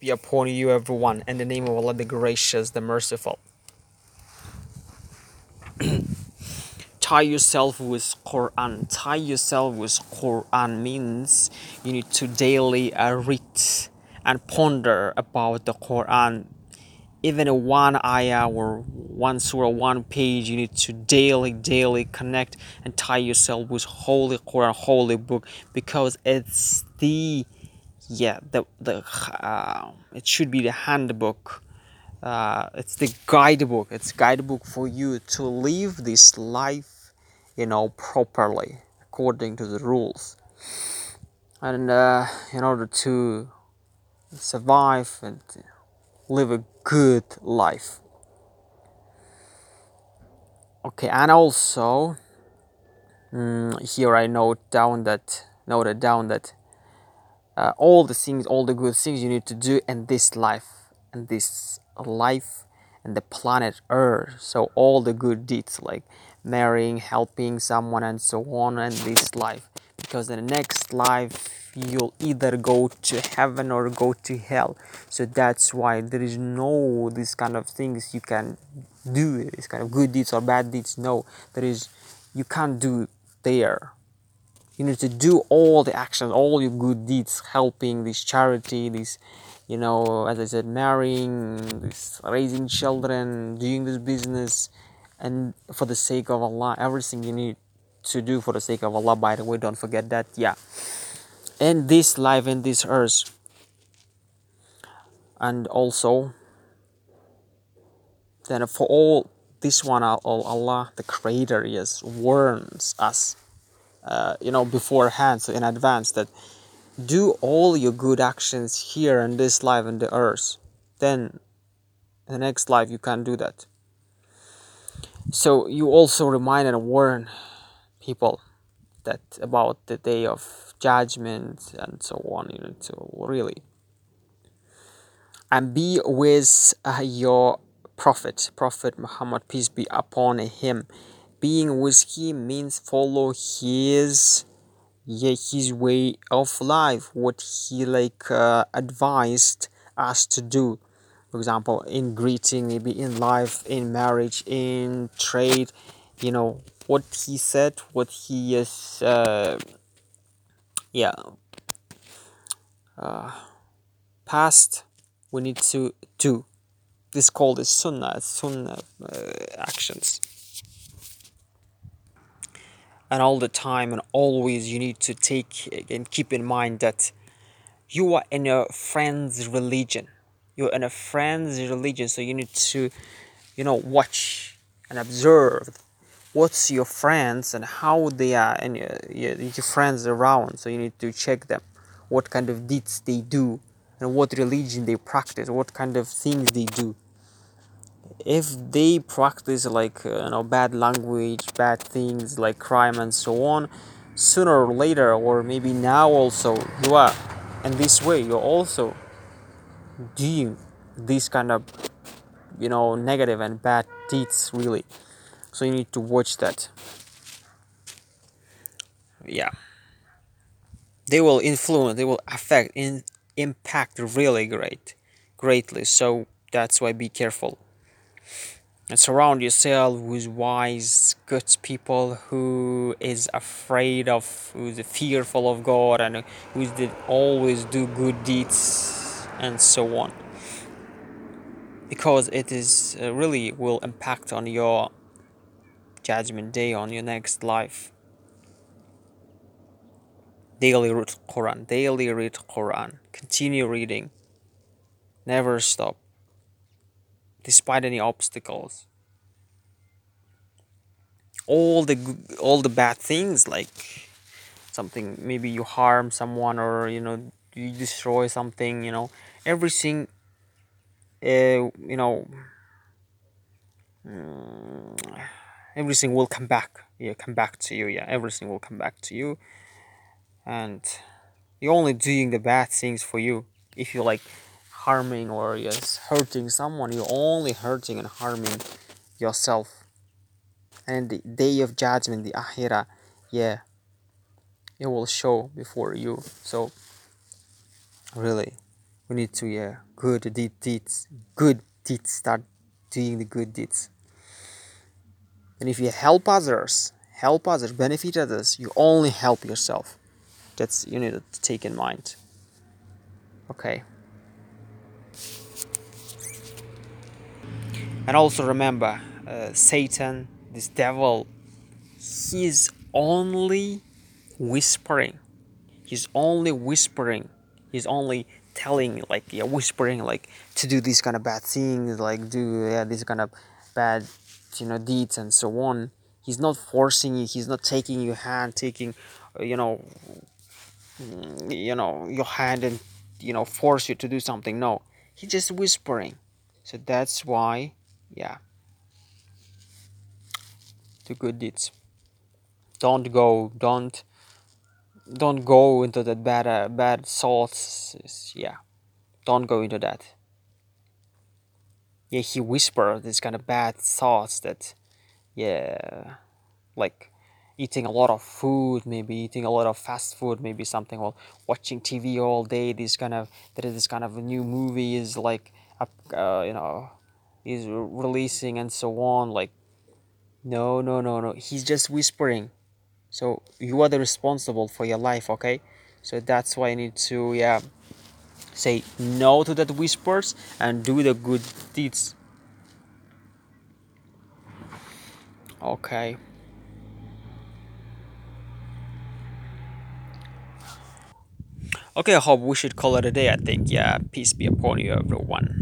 be upon you, everyone. In the name of Allah, the gracious, the merciful. tie yourself with Quran. Tie yourself with Quran means you need to daily uh, read and ponder about the Quran. Even one ayah or one surah, one page, you need to daily, daily connect and tie yourself with Holy Quran, Holy Book, because it's the yeah the the uh, it should be the handbook. Uh, it's the guidebook. It's guidebook for you to live this life you know properly according to the rules. And uh, in order to survive and live a good life. Okay and also mm, here i note down that noted down that uh, all the things, all the good things you need to do in this life, in this life, and the planet Earth. So all the good deeds like marrying, helping someone, and so on, and this life. Because in the next life, you'll either go to heaven or go to hell. So that's why there is no this kind of things you can do. This kind of good deeds or bad deeds. No, there is. You can't do there you need to do all the actions all your good deeds helping this charity this you know as i said marrying this raising children doing this business and for the sake of allah everything you need to do for the sake of allah by the way don't forget that yeah. And this life and this earth and also then for all this one uh, allah the creator yes warns us uh, you know beforehand so in advance that do all your good actions here in this life in the earth then the next life you can't do that. So you also remind and warn people that about the day of judgment and so on you know to really. And be with uh, your prophet prophet muhammad peace be upon him being with him means follow his yeah his way of life what he like uh, advised us to do. For example in greeting maybe in life in marriage in trade you know what he said what he is uh, yeah uh, past we need to do. This called is sunnah sunnah uh, actions and all the time and always you need to take and keep in mind that you are in a friend's religion. You're in a friend's religion so you need to you know watch and observe what's your friends and how they are and your, your, your friends around. So you need to check them what kind of deeds they do and what religion they practice what kind of things they do if they practice like uh, you know bad language bad things like crime and so on sooner or later or maybe now also you are in this way you're also doing these kind of you know negative and bad deeds really. So you need to watch that. Yeah. They will influence they will affect in impact really great greatly. So that's why be careful and surround yourself with wise good people who is afraid of who's fearful of god and who did always do good deeds and so on. Because it is uh, really will impact on your judgment day on your next life. Daily read quran daily read quran continue reading. Never stop despite any obstacles. All the all the bad things like something maybe you harm someone or you know you destroy something you know everything uh, you know mm, everything will come back yeah come back to you yeah everything will come back to you. And you're only doing the bad things for you. If you like harming or yes hurting someone you're only hurting and harming yourself. And the day of judgment the akhirah yeah it will show before you. So really we need to yeah good deed, deeds good deeds start doing the good deeds. And if you help others help others benefit others you only help yourself. That's you need to take in mind. Okay and also remember uh, satan this devil he's only whispering. He's only whispering. He's only telling like yeah whispering like to do these kind of bad things like do yeah these kind of bad you know deeds and so on. He's not forcing you. He's not taking your hand taking uh, you know mm, you know your hand and you know force you to do something. No. He's just whispering. So that's why yeah. Do good deeds. Don't go don't don't go into that bad uh, bad thoughts. Yeah. Don't go into that. Yeah he whispered these kind of bad thoughts that yeah like eating a lot of food maybe eating a lot of fast food maybe something or watching tv all day this kind of there is this kind of new movie is like uh, you know is releasing and so on like no no no no he's just whispering. So you are the responsible for your life okay? So that's why i need to yeah say no to that whispers and do the good deeds. Okay. Okay i hope we should call it a day. I think yeah peace be upon you everyone